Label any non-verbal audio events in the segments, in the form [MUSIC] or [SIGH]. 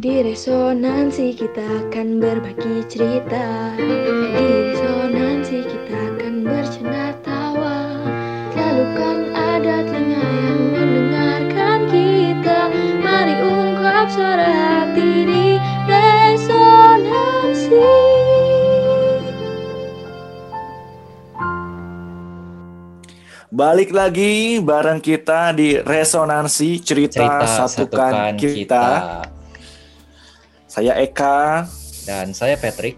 Di resonansi kita akan berbagi cerita. Di resonansi kita akan bercanda tawa. Selalu kan ada telinga yang mendengarkan kita. Mari ungkap suara hati di resonansi. Balik lagi bareng kita di Resonansi Cerita, cerita Satukan, kita. Saya Eka. dan saya Patrick.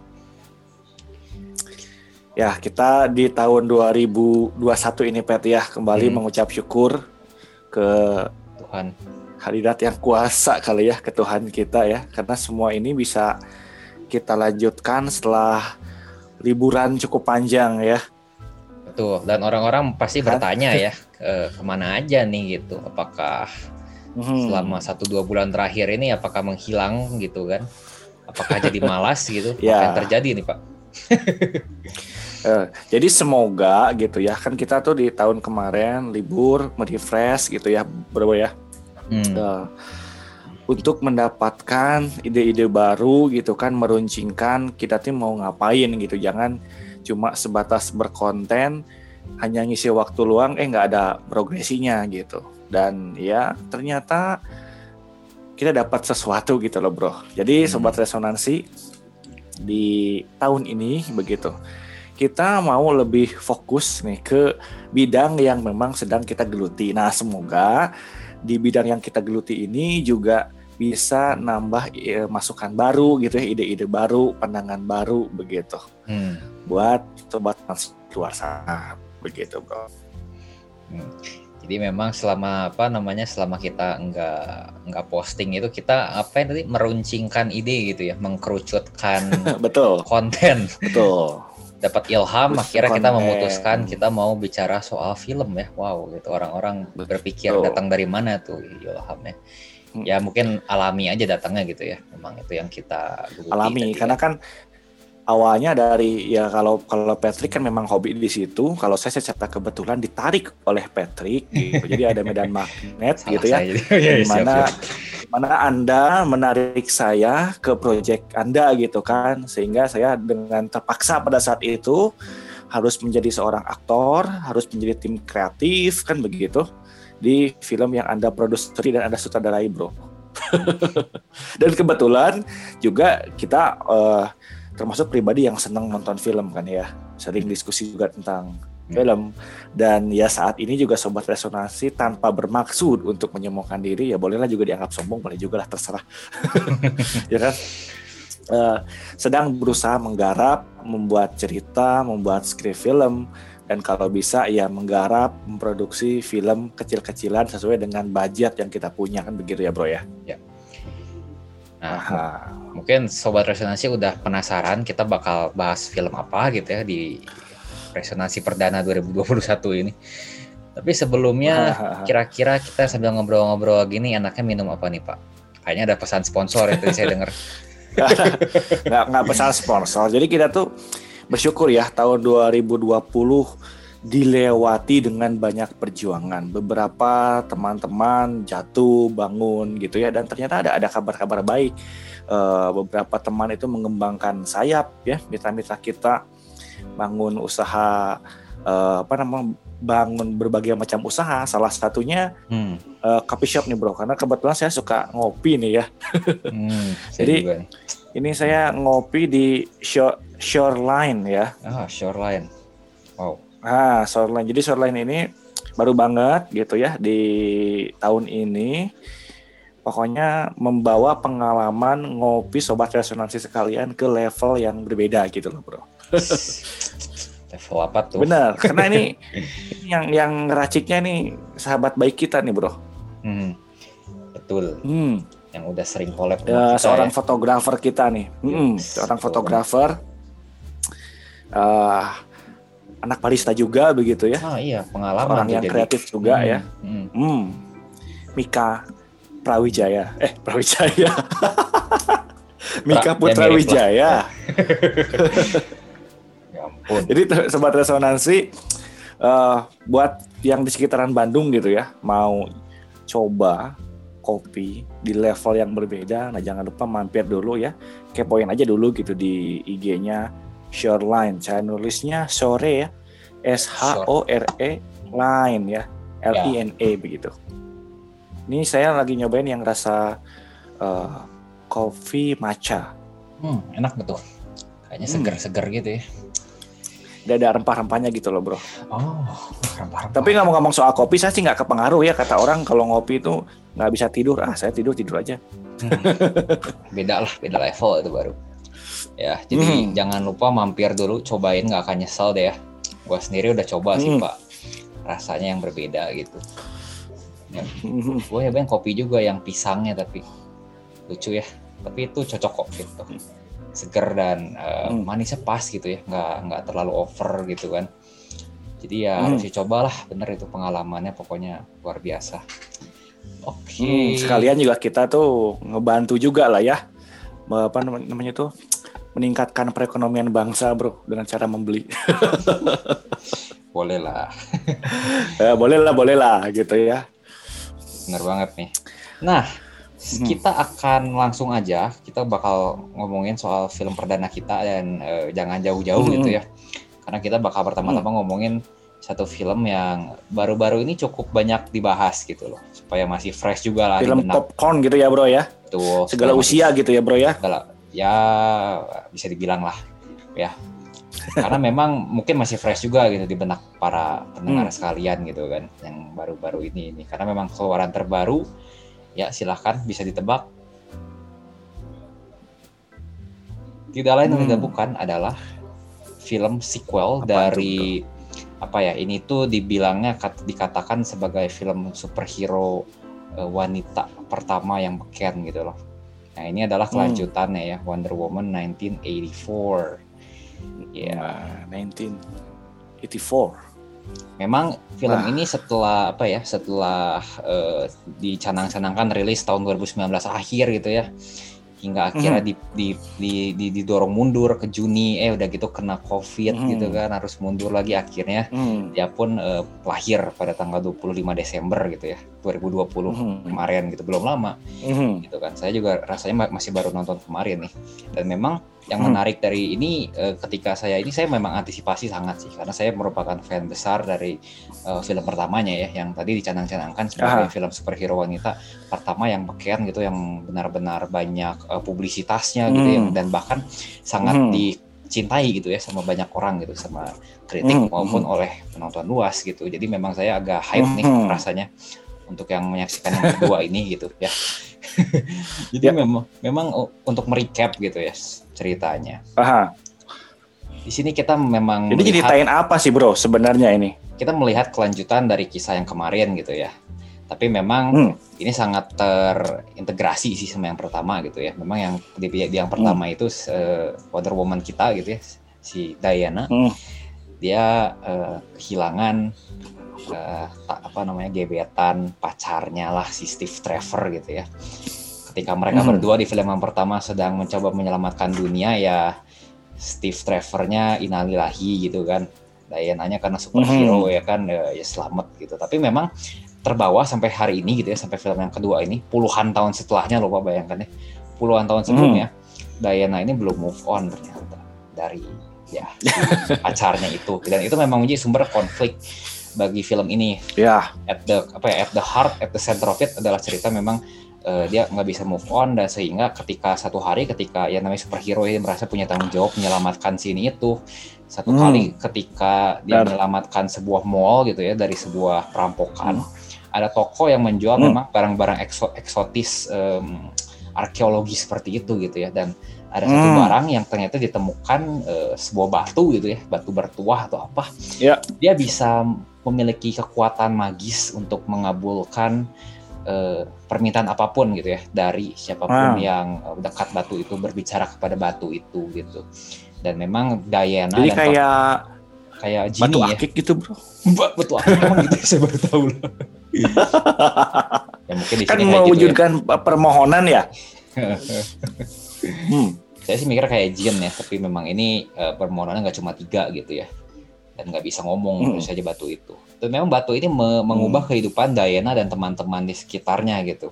Ya, kita di tahun 2021 ini Pet ya kembali Hmm. mengucap syukur ke Tuhan. hadirat yang kuasa kali ya ke Tuhan kita ya karena semua ini bisa kita lanjutkan setelah liburan cukup panjang ya. Betul. Dan orang-orang pasti Kan? bertanya ya ke ke mana aja nih gitu. Apakah Mhm. selama satu dua bulan terakhir ini apakah menghilang gitu kan? Apakah jadi [LAUGHS] malas gitu? Ya. Apa yang terjadi nih Pak? [LAUGHS] Eh, jadi semoga gitu ya kan kita tuh di tahun kemarin libur merefresh gitu ya bro ya Hmm. Eh, untuk mendapatkan ide-ide baru gitu kan meruncingkan kita tuh mau ngapain gitu jangan cuma sebatas berkonten hanya ngisi waktu luang eh nggak ada progresinya gitu. Dan ya ternyata kita dapat sesuatu gitu loh bro. Jadi Hmm. sobat resonansi di tahun ini begitu kita mau lebih fokus nih ke bidang yang memang sedang kita geluti. Nah semoga di bidang yang kita geluti ini juga bisa nambah eh, masukan baru gitu ya ide-ide baru pandangan baru begitu. Hmm. buat sobat luar sana begitu bro Hmm. Jadi memang selama apa namanya selama kita nggak nggak posting itu kita apa yang tadi meruncingkan ide gitu ya, mengkerucutkan [LAUGHS] betul konten, betul dapat ilham akhirnya kita memutuskan kita mau bicara soal film ya. Wow, gitu orang-orang berpikir Betul. datang dari mana tuh ilhamnya. Hmm. Ya mungkin alami aja datangnya gitu ya. Memang itu yang kita alami tadi karena ya. kan awalnya dari ya kalau kalau Patrick kan memang hobi di situ. Kalau saya secara kebetulan ditarik oleh Patrick gitu. Jadi ada medan [LAUGHS] magnet gitu ya. jadi. Iya, di mana mana Anda menarik saya ke project Anda gitu kan. Sehingga saya dengan terpaksa pada saat itu harus menjadi seorang aktor harus menjadi tim kreatif kan begitu di film yang Anda produseri dan Anda sutradarai bro. [LAUGHS] Dan kebetulan juga kita eh, termasuk pribadi yang senang nonton film kan ya. Sering diskusi juga tentang Hmm. film. Dan ya saat ini juga sobat resonansi tanpa bermaksud untuk menyombongkan diri ya bolehlah juga dianggap sombong boleh juga lah terserah. [LAUGHS] Ya kan? Eh, sedang berusaha menggarap membuat cerita membuat skrip film. Dan kalau bisa ya menggarap memproduksi film kecil-kecilan sesuai dengan budget yang kita punya. Kan begitu ya bro ya. Nah, Aha. Mungkin sobat resonansi udah penasaran kita bakal bahas film apa gitu ya di resonansi perdana 2021 ini. Tapi sebelumnya [LAUGHS] kira-kira kita sambil ngobrol-ngobrol gini enaknya minum apa nih Pak? Kayaknya ada pesan sponsor tadi saya dengar. [LAUGHS] [LAUGHS] nggak nggak pesan sponsor. Jadi kita tuh bersyukur ya tahun 2020 dilewati dengan banyak perjuangan. Beberapa teman-teman jatuh, bangun gitu ya dan ternyata ada ada kabar-kabar baik. Eh, beberapa teman itu mengembangkan sayap ya, mitra-mitra kita bangun usaha eh, apa namanya bangun berbagai macam usaha. Salah satunya Hmm. eh, coffee shop nih bro, karena kebetulan saya suka ngopi nih ya. [LAUGHS] hmm, Jadi- juga. Ini saya ngopi di shore, shoreline ya. Ah, Shoreline. Wow. Ah, shoreline. Jadi shoreline ini baru banget gitu ya di tahun ini. Pokoknya membawa pengalaman ngopi sobat resonansi sekalian ke level yang berbeda gitu loh, Bro. Level apa tuh? Benar, karena ini [LAUGHS] yang yang raciknya nih sahabat baik kita nih, Bro. Hmm. Betul. Hmm, Yang udah sering collab kita seorang ya. fotografer kita nih. Hmm, Yes, seorang fotografer. eh anak barista juga begitu ya. Ah iya, pengalaman orang yang jadi. kreatif juga Hmm, ya. hmm. Hmm. Mika Prawijaya. Eh, Prawijaya. [LAUGHS] Mika Pra- Putra ya. Wijaya. [LAUGHS] [LAUGHS] Ya ampun. Jadi sobat resonansi eh, buat yang di sekitaran Bandung gitu ya, mau coba kopi di level yang berbeda. Nah jangan lupa mampir dulu ya, kepoin aja dulu gitu di IG-nya Shoreline. Saya nulisnya sore ya, S H O R E line ya, L I N E begitu. Ini saya lagi nyobain yang rasa uh, kopi matcha. Hmm, enak betul. Kayaknya hmm. seger-seger gitu ya. Udah ada rempah-rempahnya gitu loh bro. Oh, rempah-rempah. Tapi nggak mau ngomong soal kopi, saya sih nggak kepengaruh ya kata orang kalau ngopi itu nggak bisa tidur. Ah, saya tidur tidur aja. Hmm. [LAUGHS] beda lah, beda level itu baru. Ya, jadi hmm. jangan lupa mampir dulu, cobain nggak akan nyesel deh ya. Gua sendiri udah coba hmm. sih pak, rasanya yang berbeda gitu. Ya. Hmm. Gue ya kopi juga yang pisangnya tapi lucu ya. Tapi itu cocok kok gitu seger dan uh, hmm. manisnya pas gitu ya nggak nggak terlalu over gitu kan jadi ya hmm. harus dicobalah bener itu pengalamannya pokoknya luar biasa oke okay. hmm, sekalian juga kita tuh ngebantu juga lah ya apa namanya tuh meningkatkan perekonomian bangsa bro dengan cara membeli [LAUGHS] boleh lah ya, boleh lah boleh lah gitu ya bener banget nih nah Hmm. Kita akan langsung aja, kita bakal ngomongin soal film perdana kita dan uh, jangan jauh-jauh hmm. gitu ya. Karena kita bakal pertama-tama hmm. ngomongin satu film yang baru-baru ini cukup banyak dibahas gitu loh, supaya masih fresh juga lah. Film popcorn gitu ya bro ya. Tuh. Segala usia gitu ya bro ya. Segala, ya bisa dibilang lah ya. Karena memang mungkin masih fresh juga gitu di benak para pendengar hmm. sekalian gitu kan, yang baru-baru ini ini. Karena memang keluaran terbaru Ya, silahkan bisa ditebak. Tidak lain dan tidak hmm. bukan adalah film sequel apa dari itu? apa ya? Ini tuh dibilangnya dikatakan sebagai film superhero uh, wanita pertama yang beken gitu loh. Nah, ini adalah hmm. kelanjutannya hmm. ya, Wonder Woman 1984. Ya, yeah. 1984 memang film ah. ini setelah apa ya setelah uh, dicanang-canangkan rilis tahun 2019 akhir gitu ya hingga akhirnya mm. di, di, di, di, didorong mundur ke Juni eh udah gitu kena covid mm. gitu kan harus mundur lagi akhirnya mm. dia pun uh, lahir pada tanggal 25 Desember gitu ya 2020 mm. kemarin gitu belum lama mm. gitu kan saya juga rasanya masih baru nonton kemarin nih dan memang yang hmm. menarik dari ini uh, ketika saya ini saya memang antisipasi sangat sih karena saya merupakan fan besar dari uh, film pertamanya ya yang tadi dicanang-canangkan sebagai Aha. film superhero wanita pertama yang beken gitu yang benar-benar banyak uh, publisitasnya hmm. gitu yang dan bahkan sangat hmm. dicintai gitu ya sama banyak orang gitu sama kritik hmm. maupun oleh penonton luas gitu jadi memang saya agak hype hmm. nih rasanya untuk yang menyaksikan yang kedua ini gitu ya [LAUGHS] jadi ya. memang memang untuk merecap gitu ya ceritanya. Aha. Di sini kita memang Jadi melihat, ceritain apa sih bro sebenarnya ini? Kita melihat kelanjutan dari kisah yang kemarin gitu ya. Tapi memang hmm. ini sangat terintegrasi sih sama yang pertama gitu ya. Memang yang di, di yang pertama hmm. itu uh, Wonder Woman kita gitu ya, si Diana. Hmm. Dia uh, kehilangan uh, apa namanya gebetan pacarnya lah si Steve Trevor gitu ya ketika mereka hmm. berdua di film yang pertama sedang mencoba menyelamatkan dunia ya Steve Trevornya inalilahi gitu kan Diana-nya karena superhero hmm. ya kan ya, ya selamat gitu tapi memang terbawa sampai hari ini gitu ya sampai film yang kedua ini puluhan tahun setelahnya loh Pak bayangkan ya puluhan tahun sebelumnya hmm. Diana ini belum move on ternyata dari ya pacarnya itu dan itu memang menjadi sumber konflik bagi film ini. Ya. Yeah. At the apa ya, at the heart, at the center of it adalah cerita memang uh, dia nggak bisa move on dan sehingga ketika satu hari ketika ya namanya superhero ini merasa punya tanggung jawab menyelamatkan sini itu satu hmm. kali ketika dia Dan. menyelamatkan sebuah mall gitu ya dari sebuah perampokan hmm. ada toko yang menjual hmm. memang barang-barang ekso eksotis um, arkeologi seperti itu gitu ya dan ada satu hmm. barang yang ternyata ditemukan uh, sebuah batu gitu ya batu bertuah atau apa ya. dia bisa memiliki kekuatan magis untuk mengabulkan uh, permintaan apa pun gitu ya dari siapa pun hmm. yang dekat batu itu berbicara kepada batu itu gitu dan memang Diana jadi dan kayak kayak Genie batu ya. akik gitu bro batu akik emang gitu saya baru tahu lah ya mungkin di kan mewujudkan gitu ya. permohonan ya [LAUGHS] hmm. saya sih mikir kayak Jin ya tapi memang ini uh, permohonannya nggak cuma tiga gitu ya dan nggak bisa ngomong hmm. saja batu itu dan memang batu ini me mengubah hmm. kehidupan Diana dan teman-teman di sekitarnya gitu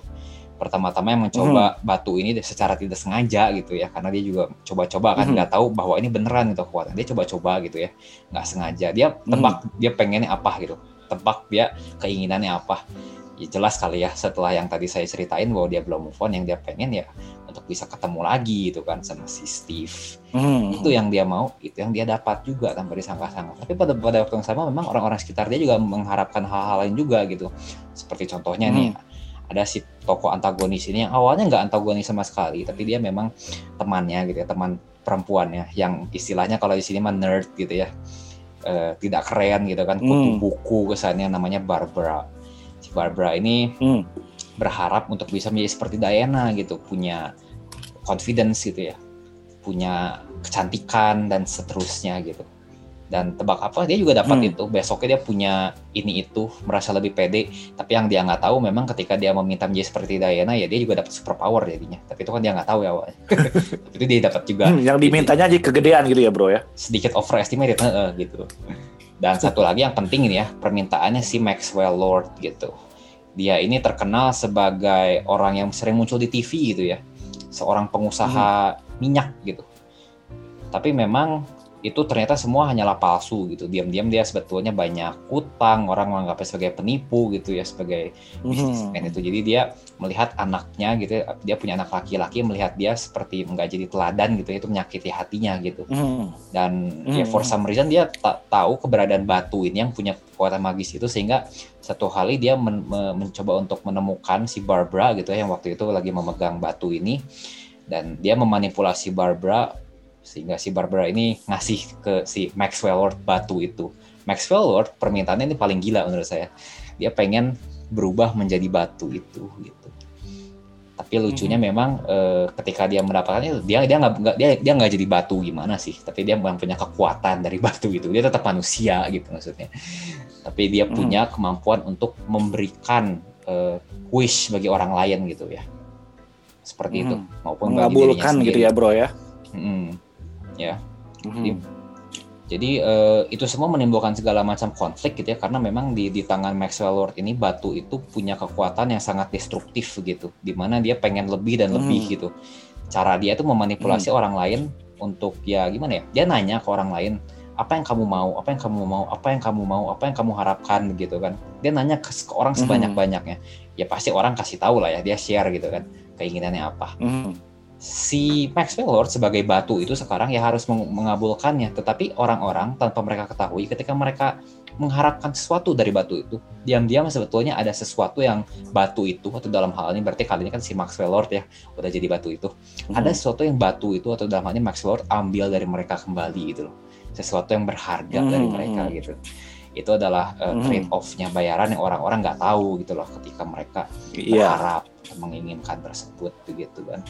pertama-tama yang mencoba hmm. batu ini secara tidak sengaja gitu ya karena dia juga coba-coba kan nggak hmm. tahu bahwa ini beneran gitu kekuatan dia coba-coba gitu ya nggak sengaja dia tebak hmm. dia pengennya apa gitu tebak dia keinginannya apa ya jelas kali ya setelah yang tadi saya ceritain bahwa dia belum move on yang dia pengen ya untuk bisa ketemu lagi gitu kan sama si Steve hmm. itu yang dia mau itu yang dia dapat juga tanpa disangka-sangka tapi pada pada waktu yang sama memang orang-orang sekitar dia juga mengharapkan hal-hal lain juga gitu seperti contohnya hmm. nih ada si tokoh antagonis ini yang awalnya nggak antagonis sama sekali tapi dia memang temannya gitu ya teman perempuannya yang istilahnya kalau di sini mah nerd gitu ya uh, tidak keren gitu kan kutu hmm. buku kesannya namanya Barbara si Barbara ini hmm. Berharap untuk bisa menjadi seperti Diana gitu, punya confidence gitu ya, punya kecantikan dan seterusnya gitu. Dan tebak apa dia juga dapat hmm. itu. Besoknya dia punya ini itu, merasa lebih pede. Tapi yang dia nggak tahu memang ketika dia meminta menjadi seperti Diana ya dia juga dapat super power jadinya. Tapi itu kan dia nggak tahu ya awalnya. [LAUGHS] Tapi itu dia dapat juga. Hmm, yang dimintanya aja kegedean gitu ya bro ya? Sedikit overestimated gitu. Dan satu lagi yang penting ini ya, permintaannya si Maxwell Lord gitu. Dia ini terkenal sebagai orang yang sering muncul di TV gitu ya. Seorang pengusaha hmm. minyak gitu. Tapi memang itu ternyata semua hanyalah palsu gitu. Diam-diam dia sebetulnya banyak utang, orang menganggapnya sebagai penipu gitu ya, sebagai bisnismen hmm. itu. Jadi dia melihat anaknya gitu, dia punya anak laki-laki, melihat dia seperti nggak jadi teladan gitu, itu menyakiti hatinya gitu. Hmm. Dan hmm. ya for some reason dia tak tahu keberadaan batu ini yang punya kekuatan magis itu sehingga satu kali dia men mencoba untuk menemukan si Barbara gitu ya yang waktu itu lagi memegang batu ini dan dia memanipulasi Barbara sehingga si Barbara ini ngasih ke si Maxwell Lord batu itu. Maxwell Lord permintaannya ini paling gila menurut saya. Dia pengen berubah menjadi batu itu gitu. Tapi lucunya hmm. memang e, ketika dia mendapatkannya dia dia nggak dia dia nggak jadi batu gimana sih? Tapi dia memang punya kekuatan dari [LAUGHS] batu itu. Dia tetap manusia gitu maksudnya. Tapi dia hmm. punya kemampuan untuk memberikan e, wish bagi orang lain gitu ya. Seperti hmm. itu maupun mengabulkan gitu ya, Bro ya. Hmm ya. Mm-hmm. Jadi, jadi uh, itu semua menimbulkan segala macam konflik gitu ya karena memang di di tangan Maxwell Lord ini batu itu punya kekuatan yang sangat destruktif gitu, di mana dia pengen lebih dan lebih mm. gitu. Cara dia itu memanipulasi mm. orang lain untuk ya gimana ya? Dia nanya ke orang lain apa yang kamu mau, apa yang kamu mau, apa yang kamu mau, apa yang kamu harapkan gitu kan. Dia nanya ke, ke orang sebanyak-banyaknya. Ya pasti orang kasih tahu lah ya, dia share gitu kan keinginannya apa. Mm si Maxwell Lord sebagai batu itu sekarang ya harus mengabulkannya. Tetapi orang-orang tanpa mereka ketahui ketika mereka mengharapkan sesuatu dari batu itu, diam-diam sebetulnya ada sesuatu yang batu itu atau dalam hal ini berarti kali ini kan si Maxwell Lord ya udah jadi batu itu. Hmm. Ada sesuatu yang batu itu atau dalam hal ini Maxwell Lord ambil dari mereka kembali gitu loh. Sesuatu yang berharga hmm. dari mereka gitu itu adalah uh, trade off-nya bayaran yang orang-orang nggak tahu gitu loh ketika mereka yeah. berharap menginginkan tersebut begitu kan.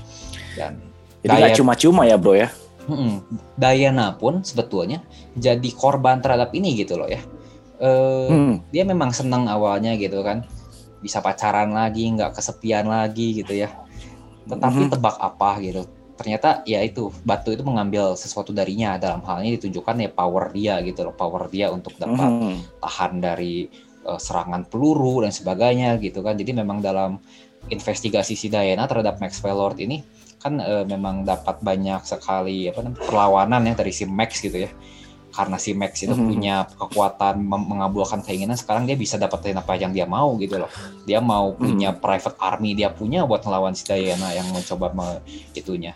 Dan jadi nggak cuma-cuma ya bro ya? Hmm, Diana pun sebetulnya jadi korban terhadap ini gitu loh ya. Uh, hmm. dia memang senang awalnya gitu kan. Bisa pacaran lagi nggak kesepian lagi gitu ya. Tetapi hmm. tebak apa gitu. Ternyata ya itu batu itu mengambil sesuatu darinya. Dalam hal ini ditunjukkan ya power dia gitu loh. Power dia untuk dapat mm. tahan dari uh, serangan peluru dan sebagainya gitu kan. Jadi memang dalam investigasi si Diana terhadap Maxwell Lord ini kan uh, memang dapat banyak sekali apa namanya perlawanan ya dari si Max gitu ya. Karena si Max itu mm -hmm. punya kekuatan mengabulkan keinginan sekarang dia bisa dapetin apa yang dia mau gitu loh. Dia mau punya mm -hmm. private army dia punya buat melawan si Diana yang mencoba me itunya.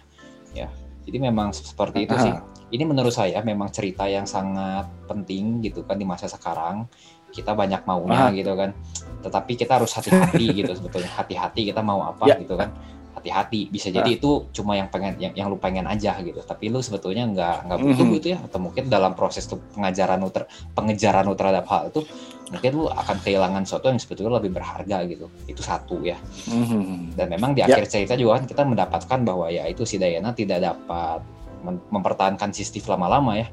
Ya jadi memang seperti itu sih. Ini menurut saya memang cerita yang sangat penting gitu kan di masa sekarang kita banyak maunya Aha. gitu kan tetapi kita harus hati-hati [LAUGHS] gitu sebetulnya hati-hati kita mau apa ya. gitu kan hati-hati bisa jadi nah. itu cuma yang pengen yang, yang lu pengen aja gitu tapi lu sebetulnya nggak nggak butuh mm -hmm. gitu ya atau mungkin dalam proses tuh pengajaran lu ter, pengejaran lu terhadap hal itu mungkin lu akan kehilangan sesuatu yang sebetulnya lebih berharga gitu itu satu ya mm -hmm. dan memang di ya. akhir cerita juga kan kita mendapatkan bahwa ya itu si Diana tidak dapat mempertahankan si Steve lama-lama ya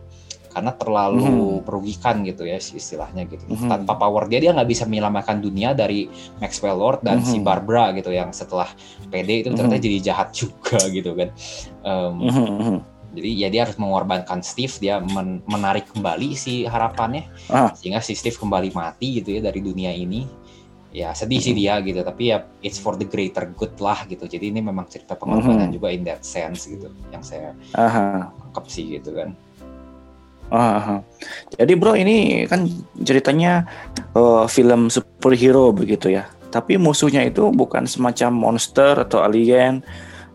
karena terlalu hmm. merugikan gitu ya istilahnya gitu. Hmm. Tanpa power dia dia nggak bisa menyelamatkan dunia dari Maxwell Lord dan hmm. si Barbara gitu yang setelah PD itu ternyata hmm. jadi jahat juga [LAUGHS] gitu kan. Um, hmm. Jadi ya dia harus mengorbankan Steve, dia men menarik kembali si harapannya ah. sehingga si Steve kembali mati gitu ya dari dunia ini ya sedih sih dia gitu tapi ya it's for the greater good lah gitu jadi ini memang cerita pengorbanan mm -hmm. juga in that sense gitu yang saya anggap sih gitu kan Aha. Jadi bro ini kan ceritanya uh, film superhero begitu ya. Tapi musuhnya itu bukan semacam monster atau alien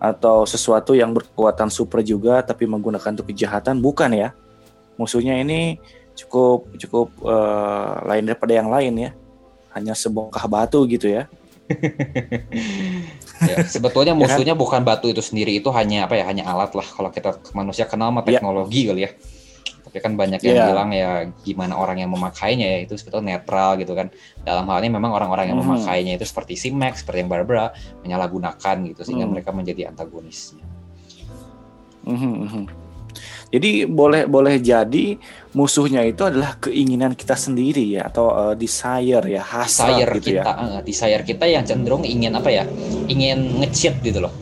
atau sesuatu yang berkekuatan super juga tapi menggunakan untuk kejahatan bukan ya. Musuhnya ini cukup cukup uh, lain daripada yang lain ya hanya sebongkah batu gitu ya. [LAUGHS] ya sebetulnya ya kan? musuhnya ya bukan batu itu sendiri itu hanya apa ya hanya alat lah kalau kita manusia kenal sama ya. teknologi ya. kali ya tapi kan banyak yang yeah. bilang ya gimana orang yang memakainya ya itu sebetulnya netral gitu kan dalam hal ini memang orang-orang yang mm. memakainya itu seperti si Max seperti yang Barbara menyalahgunakan gitu sehingga mm. mereka menjadi antagonisnya mm -hmm. Jadi boleh boleh jadi musuhnya itu adalah keinginan kita sendiri ya atau uh, desire ya hasrat desire gitu kita, ya. Uh, desire kita yang cenderung ingin apa ya? Ingin ngecit gitu loh.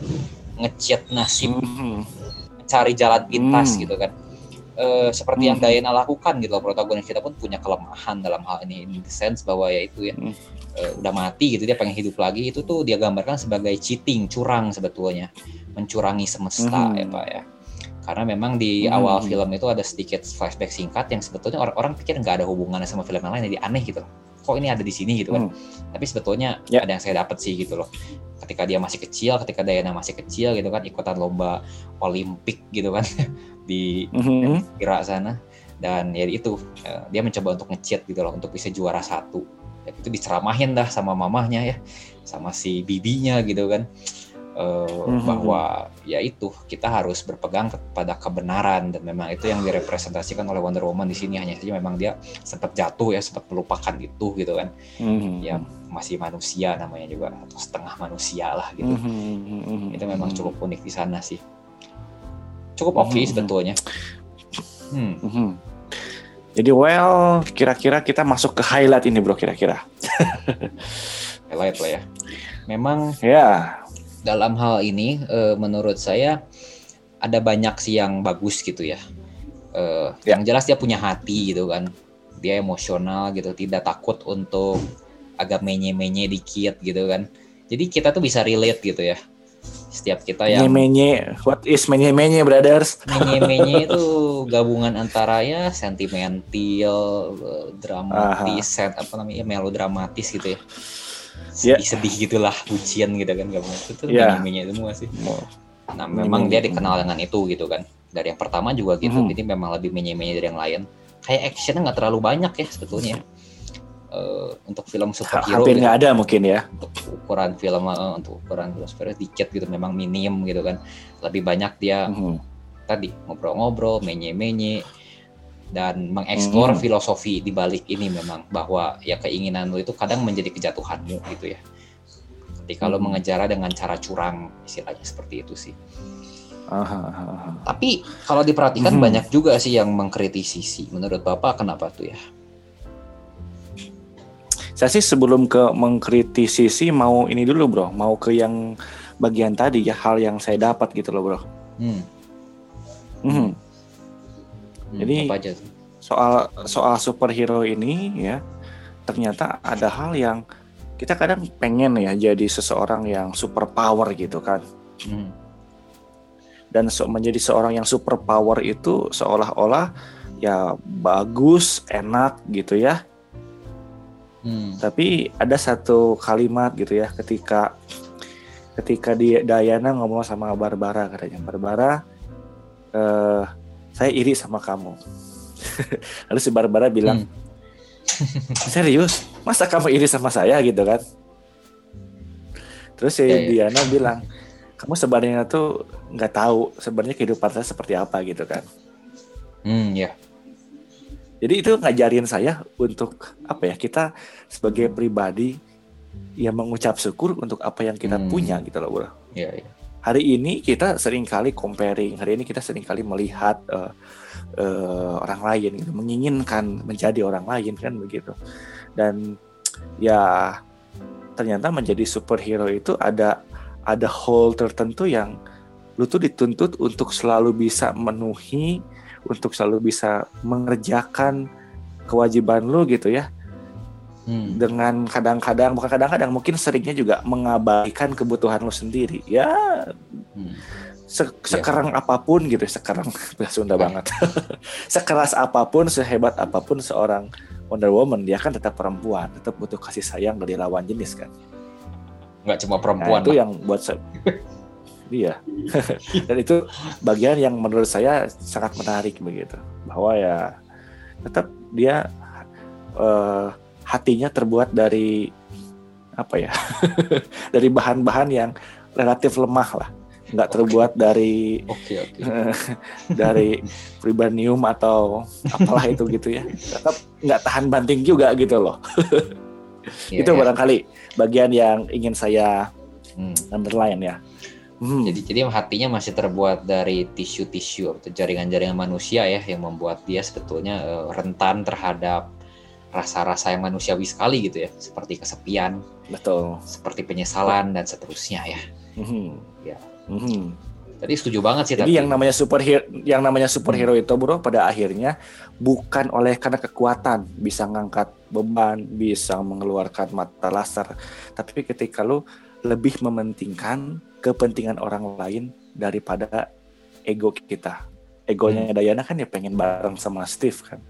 Ngecit nasib. Mm -hmm. Mencari jalan pintas mm. gitu kan. Uh, seperti mm. yang Diana lakukan gitu loh. Protagonis kita pun punya kelemahan dalam hal ini in the sense bahwa ya itu ya mm. uh, udah mati gitu dia pengen hidup lagi itu tuh dia gambarkan sebagai cheating, curang sebetulnya. Mencurangi semesta mm. ya Pak ya karena memang di hmm. awal film itu ada sedikit flashback singkat yang sebetulnya orang-orang pikir nggak ada hubungannya sama film yang lain jadi aneh gitu loh kok ini ada di sini gitu kan hmm. tapi sebetulnya yeah. ada yang saya dapat sih gitu loh ketika dia masih kecil ketika Diana masih kecil gitu kan ikutan lomba olimpik gitu kan [LAUGHS] di hmm. Irak sana. Dan ya itu ya, dia mencoba untuk ngecheat gitu loh untuk bisa juara satu. Ya, itu diceramahin dah sama mamahnya ya sama si bibinya gitu kan. Uh, mm-hmm. bahwa ya itu kita harus berpegang kepada kebenaran. Dan memang itu yang direpresentasikan oleh Wonder Woman di sini. Hanya saja memang dia sempat jatuh ya sempat melupakan itu gitu kan. Mm-hmm. ya masih manusia namanya juga atau setengah manusia lah gitu. Mm-hmm. itu memang cukup unik di sana sih cukup oke okay mm-hmm. sebetulnya hmm. mm-hmm. Jadi well, kira-kira kita masuk ke highlight ini bro kira-kira. [LAUGHS] highlight lah ya. Memang ya dalam hal ini uh, menurut saya ada banyak sih yang bagus gitu ya. Uh, ya. Yang jelas dia punya hati gitu kan. Dia emosional gitu, tidak takut untuk agak menye-menye dikit gitu kan. Jadi kita tuh bisa relate gitu ya. Setiap kita yang menye-menye, what is menye-menye brothers? Menye-menye [LAUGHS] itu gabungan antara ya sentimental, dramatis, set, apa namanya melodramatis gitu ya. Sedih-sedih yeah. gitulah bucian gitu kan kamu itu tuh yeah. itu semua sih. Nah memang dia dikenal dengan itu gitu kan. Dari yang pertama juga gitu mm. jadi memang lebih menye-menye dari yang lain. Kayak actionnya nggak terlalu banyak ya sebetulnya uh, untuk film superhero hampir gitu. nggak gitu. ada mungkin ya untuk ukuran film uh, untuk ukuran film superhero dikit gitu memang minim gitu kan lebih banyak dia mm. tadi ngobrol-ngobrol menye-menye dan mengeksplor hmm. filosofi di balik ini memang bahwa ya keinginan lu itu kadang menjadi kejatuhanmu gitu ya. Ketika hmm. lo mengejar dengan cara curang istilahnya seperti itu sih. Aha, aha. Tapi kalau diperhatikan hmm. banyak juga sih yang mengkritisi sih. Menurut Bapak kenapa tuh ya? Saya sih sebelum ke mengkritisi sih mau ini dulu bro, mau ke yang bagian tadi ya hal yang saya dapat gitu loh bro. Hmm. Hmm Hmm, Jadi aja? soal soal superhero ini ya ternyata ada hal yang kita kadang pengen ya jadi seseorang yang super power gitu kan. Hmm. Dan so, menjadi seorang yang super power itu seolah-olah ya bagus, enak gitu ya. Hmm. Tapi ada satu kalimat gitu ya ketika ketika dia Diana ngomong sama Barbara katanya Barbara eh, saya iri sama kamu. [LAUGHS] Lalu si Barbara bilang, hmm. [LAUGHS] serius, masa kamu iri sama saya gitu kan? Terus si yeah, yeah. Diana bilang, kamu sebenarnya tuh nggak tahu sebenarnya kehidupan saya seperti apa gitu kan? Hmm, ya. Yeah. Jadi itu ngajarin saya untuk apa ya kita sebagai pribadi yang mengucap syukur untuk apa yang kita hmm. punya gitu loh bro. Iya, yeah, iya hari ini kita sering kali comparing, hari ini kita sering kali melihat uh, uh, orang lain, gitu, menginginkan menjadi orang lain kan begitu. Dan ya ternyata menjadi superhero itu ada ada hole tertentu yang lu tuh dituntut untuk selalu bisa memenuhi, untuk selalu bisa mengerjakan kewajiban lu gitu ya. hmm. dengan kadang-kadang bukan kadang-kadang mungkin seringnya juga mengabaikan kebutuhan lo sendiri ya hmm. se sekarang yeah. apa pun gitu sekarang Sunda yeah. banget [LAUGHS] sekeras apa pun sehebat apa pun seorang Wonder Woman dia kan tetap perempuan tetap butuh kasih sayang dari lawan jenis kan nggak cuma perempuan nah, itu lah. yang buat [LAUGHS] Iya. [LAUGHS] Dan itu bagian yang menurut saya sangat menarik begitu. Bahwa ya tetap dia uh, hatinya terbuat dari apa ya [LAUGHS] dari bahan-bahan yang relatif lemah lah nggak terbuat okay. dari okay, okay. [LAUGHS] dari pribanium atau apalah itu gitu ya tetap nggak tahan banting juga gitu loh yeah, itu yeah. barangkali bagian yang ingin saya hmm. underline ya Hmm. Jadi jadi hatinya masih terbuat dari tisu-tisu atau jaringan-jaringan manusia ya yang membuat dia sebetulnya uh, rentan terhadap rasa-rasa yang manusiawi sekali gitu ya, seperti kesepian, betul, seperti penyesalan dan seterusnya ya. Mm-hmm. Ya. Mm-hmm. Tadi setuju banget sih. Jadi tapi... yang namanya superhero, yang namanya superhero hmm. itu bro, pada akhirnya bukan oleh karena kekuatan bisa ngangkat beban, bisa mengeluarkan mata laser, tapi ketika lu lebih mementingkan kepentingan orang lain daripada ego kita. Egonya hmm. Dayana kan ya pengen bareng sama Steve kan.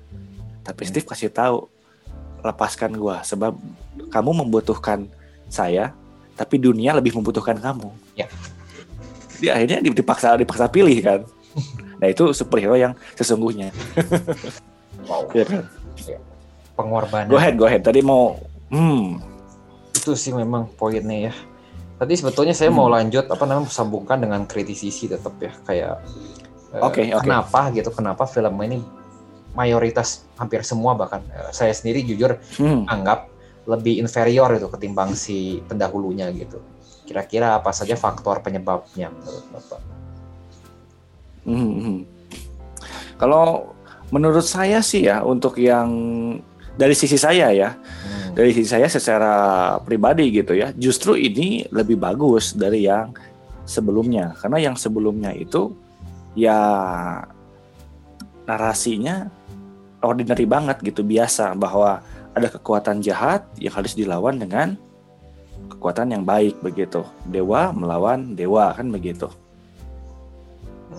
Tapi hmm. Steve kasih tahu lepaskan gue sebab kamu membutuhkan saya tapi dunia lebih membutuhkan kamu ya Di akhirnya dipaksa dipaksa pilih kan [LAUGHS] nah itu superhero yang sesungguhnya wow ya kan ya. pengorbanan go ahead go ahead tadi mau hmm itu sih memang poinnya ya tadi sebetulnya saya hmm. mau lanjut apa namanya sambungkan dengan kritisisi tetap ya kayak okay, uh, okay. kenapa gitu kenapa film ini mayoritas hampir semua bahkan uh, saya sendiri jujur hmm. anggap lebih inferior itu ketimbang si pendahulunya gitu. Kira-kira apa saja faktor penyebabnya menurut Bapak? Hmm, hmm. Kalau menurut saya sih ya untuk yang dari sisi saya ya, hmm. dari sisi saya secara pribadi gitu ya, justru ini lebih bagus dari yang sebelumnya. Karena yang sebelumnya itu ya narasinya ordinary banget gitu biasa. Bahwa ada kekuatan jahat yang harus dilawan dengan kekuatan yang baik begitu. Dewa melawan dewa kan begitu.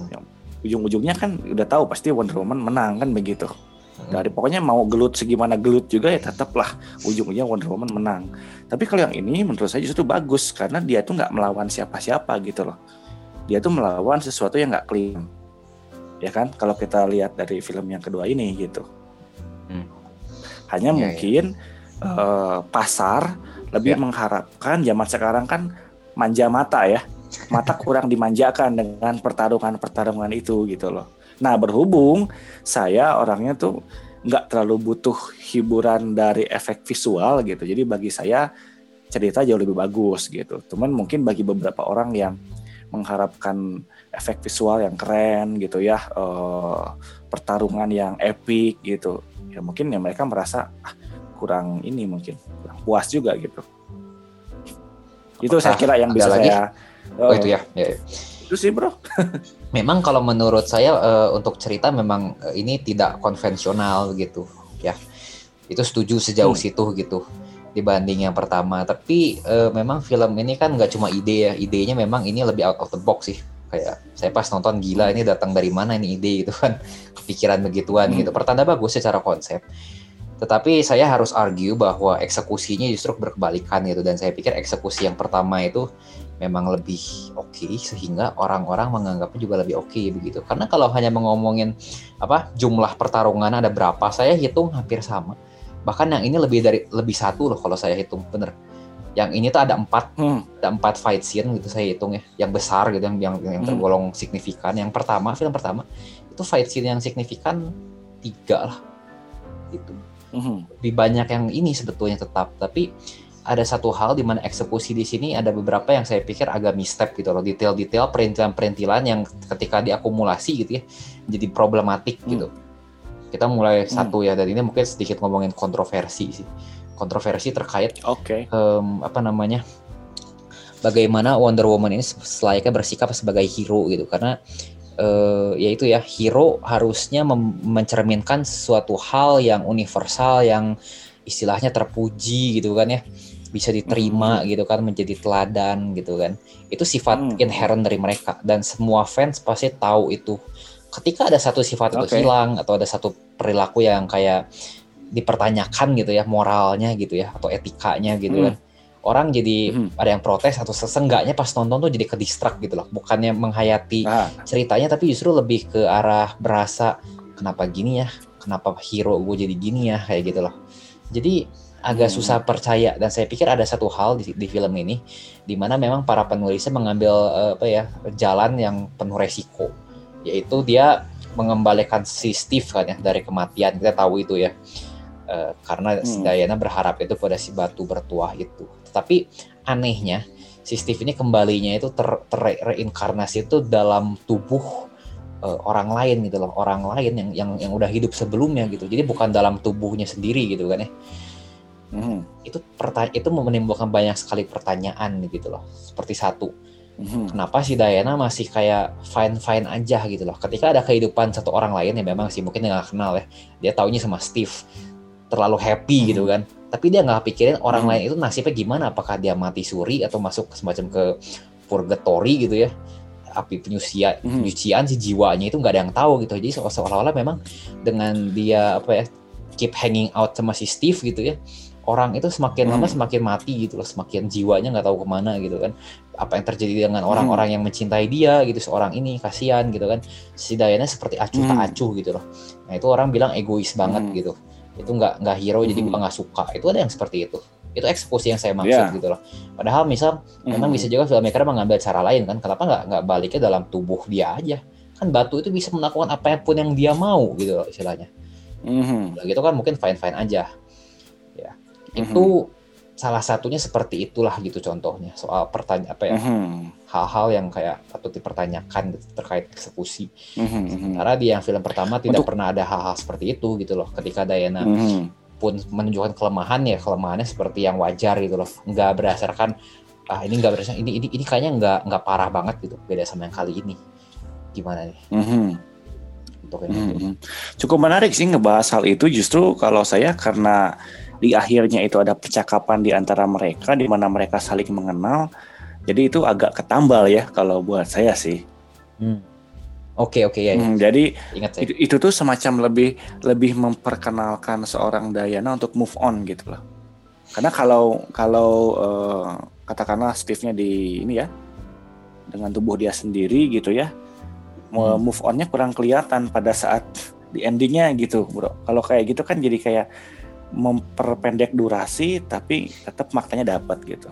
Yang ujung-ujungnya kan udah tahu pasti Wonder Woman menang kan begitu dari pokoknya mau gelut segimana gelut juga ya tetaplah. Ujungnya Wonder Woman menang. Tapi kalau yang ini menurut saya justru bagus karena dia tuh nggak melawan siapa-siapa gitu loh. Dia tuh melawan sesuatu yang nggak clean. Ya kan? Kalau kita lihat dari film yang kedua ini gitu. Hmm. hanya ya, mungkin ya. Uh, pasar lebih ya. mengharapkan zaman sekarang kan manja mata ya. Mata kurang dimanjakan dengan pertarungan-pertarungan itu gitu loh nah berhubung saya orangnya tuh nggak terlalu butuh hiburan dari efek visual gitu jadi bagi saya cerita jauh lebih bagus gitu cuman mungkin bagi beberapa orang yang mengharapkan efek visual yang keren gitu ya uh, pertarungan yang epic gitu ya mungkin ya mereka merasa ah, kurang ini mungkin kurang puas juga gitu itu saya kira yang bisa lagi? saya oh, oh itu ya, ya, ya. Itu sih bro [LAUGHS] memang kalau menurut saya uh, untuk cerita memang uh, ini tidak konvensional gitu ya itu setuju sejauh hmm. situ gitu dibanding yang pertama. Tapi uh, memang film ini kan nggak cuma ide ya, idenya memang ini lebih out of the box sih. Kayak saya pas nonton gila ini datang dari mana ini ide gitu kan, [LAUGHS] kepikiran begituan hmm. gitu. Pertanda bagus secara konsep. Tetapi saya harus argue bahwa eksekusinya justru berkebalikan gitu dan saya pikir eksekusi yang pertama itu memang lebih oke okay, sehingga orang-orang menganggapnya juga lebih oke okay, begitu. Karena kalau hanya mengomongin apa jumlah pertarungan ada berapa, saya hitung hampir sama bahkan yang ini lebih dari lebih satu loh kalau saya hitung bener yang ini tuh ada empat hmm. ada empat fight scene gitu saya hitung ya yang besar gitu yang yang, yang hmm. tergolong signifikan yang pertama film pertama itu fight scene yang signifikan tiga lah itu hmm. lebih banyak yang ini sebetulnya tetap tapi ada satu hal di mana eksekusi di sini ada beberapa yang saya pikir agak misstep gitu loh detail-detail perintilan-perintilan yang ketika diakumulasi gitu ya jadi problematik hmm. gitu kita mulai hmm. satu ya dan ini mungkin sedikit ngomongin kontroversi sih. Kontroversi terkait okay. um, apa namanya? Bagaimana Wonder Woman ini selayaknya bersikap sebagai hero gitu karena uh, ya itu ya hero harusnya mencerminkan suatu hal yang universal yang istilahnya terpuji gitu kan ya bisa diterima hmm. gitu kan menjadi teladan gitu kan itu sifat hmm. inherent dari mereka dan semua fans pasti tahu itu ketika ada satu sifat okay. itu hilang atau ada satu perilaku yang kayak dipertanyakan gitu ya moralnya gitu ya atau etikanya gitu hmm. kan orang jadi hmm. ada yang protes atau sesenggaknya pas nonton tuh jadi ke distract gitu loh bukannya menghayati ah. ceritanya tapi justru lebih ke arah berasa kenapa gini ya kenapa hero gue jadi gini ya kayak gitu loh jadi agak hmm. susah percaya. Dan saya pikir ada satu hal di, di film ini di mana memang para penulisnya mengambil uh, apa ya jalan yang penuh resiko. Yaitu dia mengembalikan si Steve kan ya dari kematian. Kita tahu itu ya. Uh, karena hmm. Diana berharap itu pada si batu bertuah itu. Tapi anehnya si Steve ini kembalinya itu ter, itu dalam tubuh uh, orang lain gitu loh. Orang lain yang yang yang udah hidup sebelumnya gitu. Jadi bukan dalam tubuhnya sendiri gitu kan ya Hmm. Itu pertanyaan itu menimbulkan banyak sekali pertanyaan gitu loh. Seperti satu, hmm. kenapa si Diana masih kayak fine fine aja gitu loh. Ketika ada kehidupan satu orang lain yang memang sih mungkin nggak kenal ya, dia taunya sama Steve terlalu happy hmm. gitu kan. Tapi dia nggak pikirin orang hmm. lain itu nasibnya gimana? Apakah dia mati suri atau masuk semacam ke purgatory gitu ya? api penyucian hmm. penyucian si jiwanya itu nggak ada yang tahu gitu jadi seolah-olah memang dengan dia apa ya keep hanging out sama si Steve gitu ya orang itu semakin hmm. lama semakin mati gitu loh, semakin jiwanya nggak tahu ke mana gitu kan. Apa yang terjadi dengan hmm. orang-orang hmm. yang mencintai dia gitu, seorang ini kasihan gitu kan. Si Diana seperti acuh hmm. tak acuh gitu loh. Nah itu orang bilang egois banget hmm. gitu. Itu nggak nggak hero hmm. jadi gue nggak suka. Itu ada yang seperti itu. Itu eksekusi yang saya maksud yeah. gitu loh. Padahal misal hmm. memang bisa juga filmmaker mengambil cara lain kan. Kenapa nggak nggak baliknya dalam tubuh dia aja? Kan batu itu bisa melakukan apa pun yang dia mau gitu loh istilahnya. Mm -hmm. gitu kan mungkin fine fine aja itu mm-hmm. salah satunya seperti itulah gitu contohnya soal pertanyaan apa ya mm-hmm. hal-hal yang kayak patut dipertanyakan gitu, terkait eksekusi. Mm-hmm. Karena di yang film pertama tidak Untuk... pernah ada hal-hal seperti itu gitu loh. Ketika Diana mm-hmm. pun menunjukkan kelemahan ya kelemahannya seperti yang wajar gitu loh, nggak berdasarkan ah ini nggak berdasarkan ini ini ini kayaknya nggak nggak parah banget gitu beda sama yang kali ini. Gimana nih? Mm-hmm. Untuk ini. Mm-hmm. Cukup menarik sih ngebahas hal itu justru kalau saya karena di akhirnya itu ada percakapan di antara mereka di mana mereka saling mengenal. Jadi itu agak ketambal ya kalau buat saya sih. Hmm. Oke okay, oke okay, ya. Hmm, jadi Ingat saya. Itu, itu tuh semacam lebih lebih memperkenalkan seorang Dayana untuk move on gitu loh. Karena kalau kalau uh, katakanlah Steve-nya di ini ya dengan tubuh dia sendiri gitu ya, hmm. move onnya kurang kelihatan pada saat di endingnya gitu bro. Kalau kayak gitu kan jadi kayak memperpendek durasi tapi tetap maknanya dapat gitu.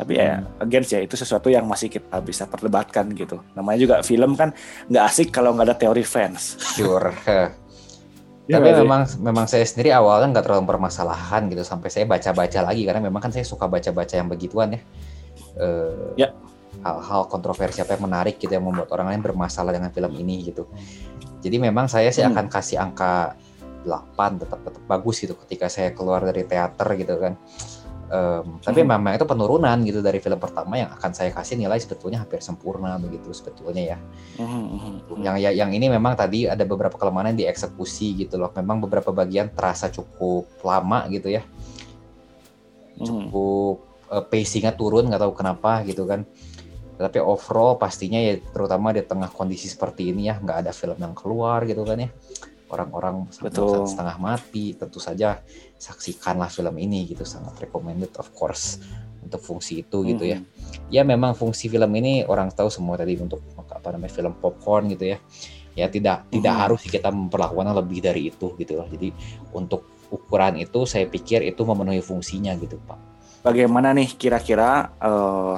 Tapi ya hmm. again ya itu sesuatu yang masih kita bisa perdebatkan gitu. Namanya juga film kan nggak asik kalau nggak ada teori fans. Sure. [LAUGHS] ya, Tapi memang memang saya sendiri awalnya nggak terlalu permasalahan gitu sampai saya baca-baca lagi karena memang kan saya suka baca-baca yang begituan ya. Uh, ya. Hal-hal kontroversi apa yang menarik gitu yang membuat orang lain bermasalah dengan film ini gitu. Jadi memang saya sih hmm. akan kasih angka 8 tetap tetap bagus gitu ketika saya keluar dari teater gitu kan um, tapi hmm. memang itu penurunan gitu dari film pertama yang akan saya kasih nilai sebetulnya hampir sempurna begitu sebetulnya ya hmm. hmm, hmm. yang ya, yang ini memang tadi ada beberapa kelemahan yang dieksekusi gitu loh memang beberapa bagian terasa cukup lama gitu ya cukup hmm. uh, pacingnya turun nggak tahu kenapa gitu kan tapi overall pastinya ya terutama di tengah kondisi seperti ini ya nggak ada film yang keluar gitu kan ya orang-orang setengah mati tentu saja saksikanlah film ini gitu sangat recommended of course untuk fungsi itu hmm. gitu ya. Ya memang fungsi film ini orang tahu semua tadi untuk apa namanya film popcorn gitu ya. Ya tidak hmm. tidak harus kita memperlakukan lebih dari itu gitu loh. Jadi untuk ukuran itu saya pikir itu memenuhi fungsinya gitu pak. Bagaimana nih kira-kira uh,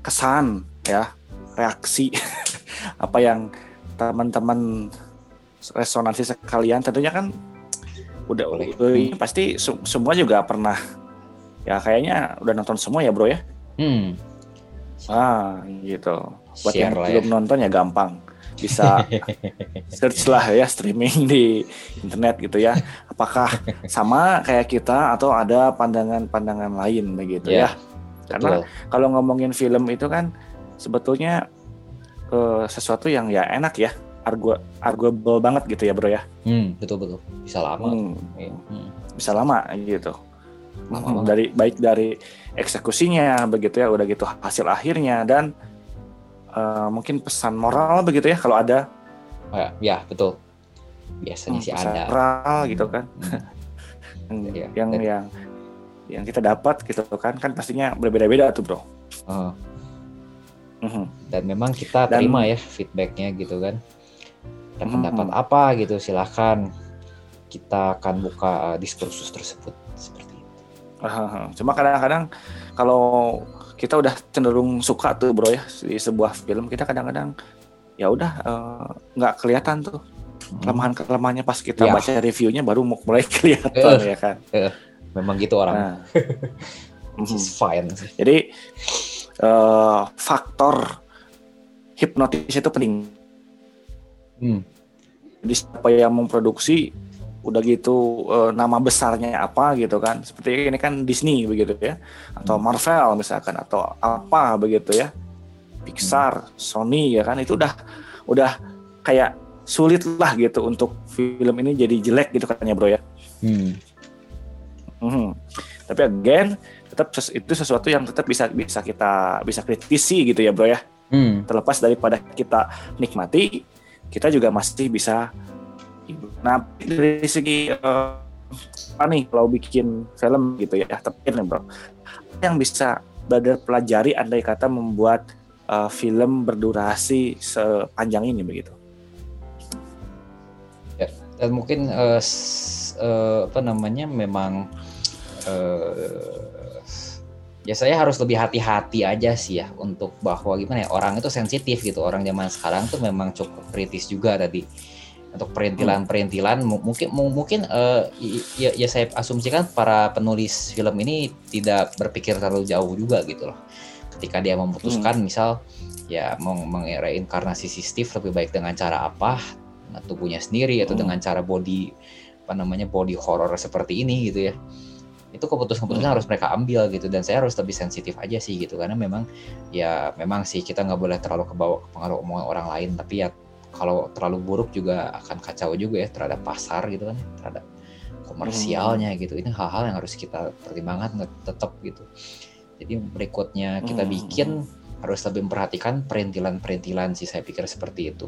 kesan ya reaksi [LAUGHS] apa yang teman-teman resonansi sekalian tentunya kan udah Boleh. Hmm. pasti semua juga pernah ya kayaknya udah nonton semua ya bro ya hmm. ah gitu buat Share yang belum ya. nonton ya gampang bisa [LAUGHS] search lah ya streaming di internet gitu ya apakah sama kayak kita atau ada pandangan-pandangan lain begitu yeah, ya karena kalau ngomongin film itu kan sebetulnya uh, sesuatu yang ya enak ya argu arguable banget gitu ya bro ya. Hmm, betul betul. Bisa lama. Hmm. Hmm. bisa lama gitu lama dari baik dari eksekusinya begitu ya udah gitu hasil akhirnya dan uh, mungkin pesan moral begitu ya kalau ada oh, ya, ya betul biasanya hmm, sih ada moral gitu kan hmm. [LAUGHS] yang ya, yang, yang yang kita dapat gitu kan kan pastinya berbeda-beda tuh bro uh. Uh-huh. dan memang kita terima dan, ya feedbacknya gitu kan pendapat apa gitu silahkan kita akan buka uh, diskursus tersebut. Seperti itu. Cuma kadang-kadang kalau kita udah cenderung suka tuh bro ya di sebuah film kita kadang-kadang ya udah uh, nggak uh, kelihatan tuh. Hmm. kelemahan kelemahannya pas kita ya. baca reviewnya baru mulai [LAUGHS] kelihatan uh, ya kan? uh, memang gitu orang. Nah. [LAUGHS] Is fine. Jadi uh, faktor hipnotis itu penting hmm. jadi siapa yang memproduksi udah gitu uh, nama besarnya apa gitu kan seperti ini kan Disney begitu ya atau hmm. Marvel misalkan atau apa begitu ya Pixar, hmm. Sony ya kan itu udah udah kayak sulit lah gitu untuk film ini jadi jelek gitu katanya bro ya. Hmm. Hmm. Tapi again tetap itu sesuatu yang tetap bisa bisa kita bisa kritisi gitu ya bro ya. Hmm. Terlepas daripada kita nikmati, kita juga masih bisa. Nah dari segi uh, apa nih kalau bikin film gitu ya, tapi nih bro, yang bisa belajar pelajari andai kata membuat uh, film berdurasi sepanjang ini begitu dan mungkin uh, uh, apa namanya memang uh, ya saya harus lebih hati-hati aja sih ya untuk bahwa gimana ya orang itu sensitif gitu. Orang zaman sekarang tuh memang cukup kritis juga tadi. Untuk perintilan-perintilan mungkin mungkin uh, ya, ya saya asumsikan para penulis film ini tidak berpikir terlalu jauh juga gitu loh. Ketika dia memutuskan hmm. misal ya mau mengereinkarnasi Steve lebih baik dengan cara apa? Tubuhnya sendiri atau hmm. dengan cara body apa namanya body horror seperti ini gitu ya itu keputusan-keputusan hmm. harus mereka ambil gitu dan saya harus lebih sensitif aja sih gitu karena memang ya memang sih kita nggak boleh terlalu kebawa ke pengaruh omongan orang lain tapi ya kalau terlalu buruk juga akan kacau juga ya terhadap pasar gitu kan terhadap komersialnya hmm. gitu ini hal-hal yang harus kita pertimbangkan tetap gitu jadi berikutnya kita hmm. bikin harus lebih memperhatikan perintilan-perintilan sih saya pikir seperti itu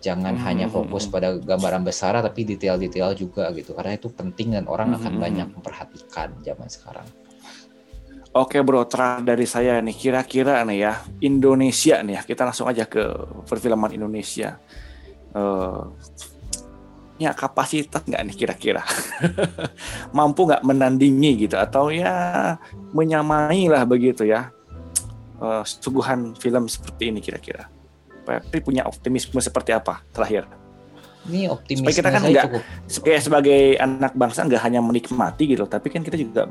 jangan hmm. hanya fokus pada gambaran besar tapi detail-detail juga gitu karena itu penting dan orang akan hmm. banyak memperhatikan zaman sekarang. Oke bro, terakhir dari saya nih kira-kira nih ya Indonesia nih ya kita langsung aja ke perfilman Indonesia. Uh, ya kapasitas nggak nih kira-kira [LAUGHS] mampu nggak menandingi gitu atau ya menyamai lah begitu ya uh, suguhan film seperti ini kira-kira. Tapi punya optimisme seperti apa terakhir? Ini optimisme Supaya kita kan nggak sebagai sebagai anak bangsa nggak hanya menikmati gitu, tapi kan kita juga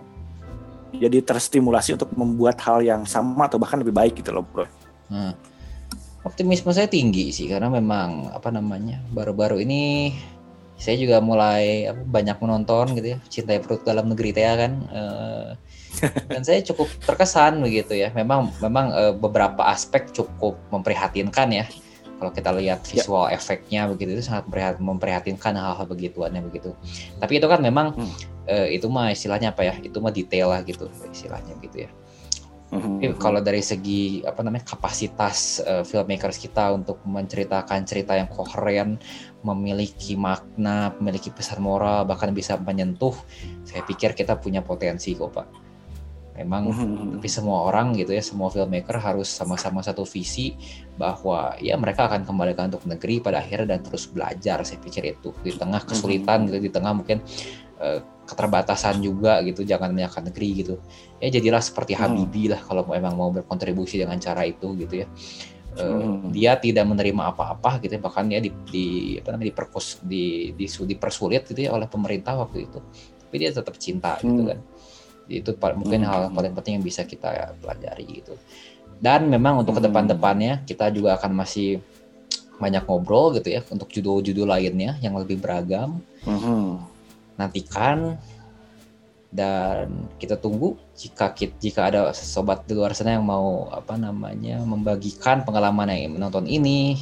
jadi terstimulasi untuk membuat hal yang sama atau bahkan lebih baik gitu loh, bro. Hmm. Optimisme saya tinggi sih karena memang apa namanya baru-baru ini saya juga mulai apa, banyak menonton gitu ya cintai perut dalam negeri teh kan. Uh, dan saya cukup terkesan begitu ya. Memang memang uh, beberapa aspek cukup memprihatinkan ya. Kalau kita lihat ya. visual ya. efeknya begitu itu sangat memprihatinkan hal-hal begituannya begitu. Tapi itu kan memang hmm. uh, itu mah istilahnya apa ya? Itu mah detail lah gitu istilahnya gitu ya. Mm-hmm. Tapi kalau dari segi apa namanya kapasitas uh, filmmakers kita untuk menceritakan cerita yang koheren, memiliki makna, memiliki pesan moral, bahkan bisa menyentuh, saya pikir kita punya potensi kok pak memang mm-hmm. tapi semua orang gitu ya semua filmmaker harus sama-sama satu visi bahwa ya mereka akan kembalikan untuk negeri pada akhirnya dan terus belajar saya pikir itu di tengah kesulitan mm-hmm. gitu di tengah mungkin uh, keterbatasan juga gitu jangan meninggalkan negeri gitu ya jadilah seperti mm-hmm. Habibie lah kalau memang mau berkontribusi dengan cara itu gitu ya Uh, hmm. dia tidak menerima apa-apa gitu ya, bahkan ya di, di apa namanya diperkus di, di dipersulit gitu ya oleh pemerintah waktu itu tapi dia tetap cinta hmm. gitu kan itu mungkin hmm. hal paling penting yang bisa kita pelajari gitu dan memang untuk ke hmm. depan-depannya kita juga akan masih banyak ngobrol gitu ya untuk judul-judul lainnya yang lebih beragam hmm. nantikan dan kita tunggu jika jika ada sobat di luar sana yang mau apa namanya membagikan pengalaman yang menonton ini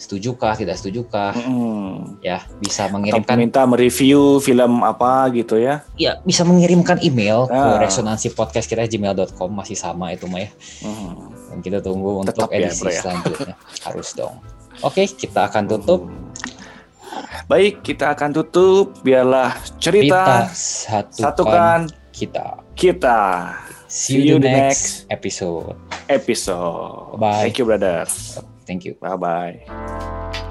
setujukah tidak setujukah hmm. ya bisa mengirimkan Atau minta mereview film apa gitu ya ya bisa mengirimkan email ah. ke resonansi podcast kita gmail.com masih sama itu mah ya hmm. dan kita tunggu Tetap untuk edisi ya, ya. selanjutnya [LAUGHS] harus dong oke kita akan tutup hmm. Baik, kita akan tutup. Biarlah cerita, kita satukan, satukan kita. Kita. See, See you, the next episode. Episode. Bye. Thank you, brother. Thank you. Bye bye.